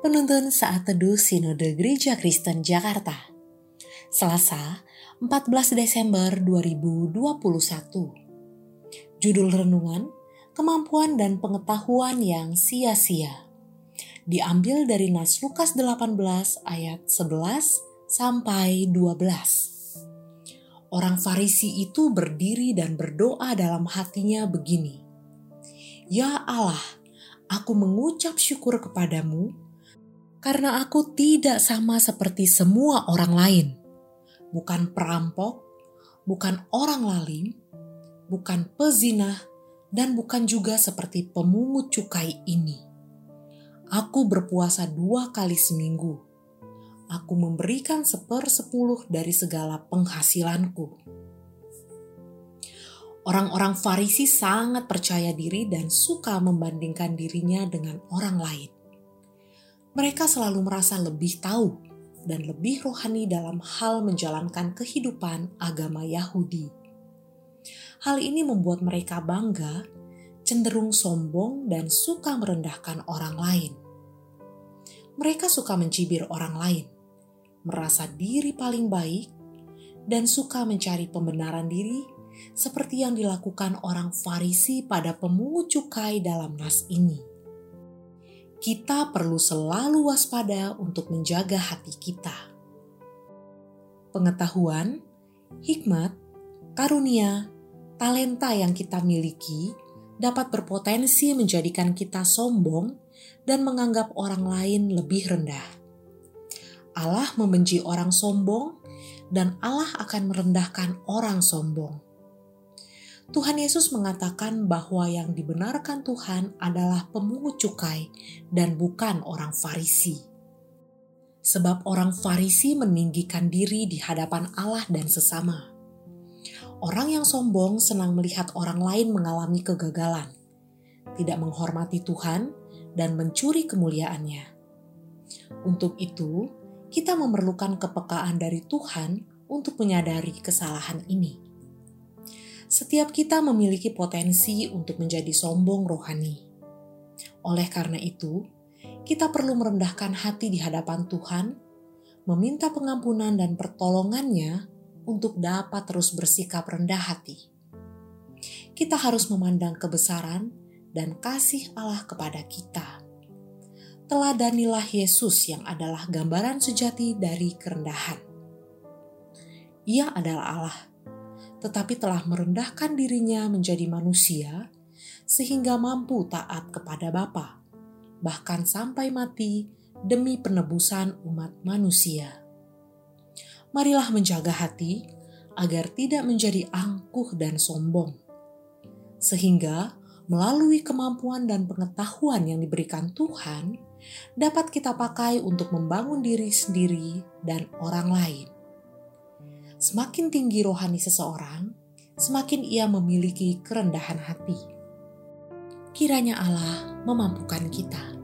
Penuntun Saat Teduh Sinode Gereja Kristen Jakarta. Selasa 14 Desember 2021 Judul Renungan Kemampuan dan Pengetahuan yang Sia-sia. Diambil dari Nas Lukas 18 ayat 11 sampai 12 Orang Farisi itu berdiri dan berdoa dalam hatinya begini Ya Allah, aku mengucap syukur kepadamu karena aku tidak sama seperti semua orang lain. Bukan perampok, bukan orang lalim, bukan pezinah, dan bukan juga seperti pemungut cukai ini. Aku berpuasa dua kali seminggu. Aku memberikan sepersepuluh dari segala penghasilanku. Orang-orang Farisi sangat percaya diri dan suka membandingkan dirinya dengan orang lain mereka selalu merasa lebih tahu dan lebih rohani dalam hal menjalankan kehidupan agama Yahudi. Hal ini membuat mereka bangga, cenderung sombong, dan suka merendahkan orang lain. Mereka suka mencibir orang lain, merasa diri paling baik, dan suka mencari pembenaran diri, seperti yang dilakukan orang Farisi pada pemungut cukai dalam nas ini kita perlu selalu waspada untuk menjaga hati kita. Pengetahuan, hikmat, karunia, talenta yang kita miliki dapat berpotensi menjadikan kita sombong dan menganggap orang lain lebih rendah. Allah membenci orang sombong, dan Allah akan merendahkan orang sombong. Tuhan Yesus mengatakan bahwa yang dibenarkan Tuhan adalah pemungut cukai dan bukan orang Farisi. Sebab orang Farisi meninggikan diri di hadapan Allah dan sesama. Orang yang sombong senang melihat orang lain mengalami kegagalan, tidak menghormati Tuhan, dan mencuri kemuliaannya. Untuk itu, kita memerlukan kepekaan dari Tuhan untuk menyadari kesalahan ini setiap kita memiliki potensi untuk menjadi sombong rohani. Oleh karena itu, kita perlu merendahkan hati di hadapan Tuhan, meminta pengampunan dan pertolongannya untuk dapat terus bersikap rendah hati. Kita harus memandang kebesaran dan kasih Allah kepada kita. Teladanilah Yesus yang adalah gambaran sejati dari kerendahan. Ia adalah Allah tetapi telah merendahkan dirinya menjadi manusia sehingga mampu taat kepada Bapa, bahkan sampai mati demi penebusan umat manusia. Marilah menjaga hati agar tidak menjadi angkuh dan sombong, sehingga melalui kemampuan dan pengetahuan yang diberikan Tuhan, dapat kita pakai untuk membangun diri sendiri dan orang lain. Semakin tinggi rohani seseorang, semakin ia memiliki kerendahan hati. Kiranya Allah memampukan kita.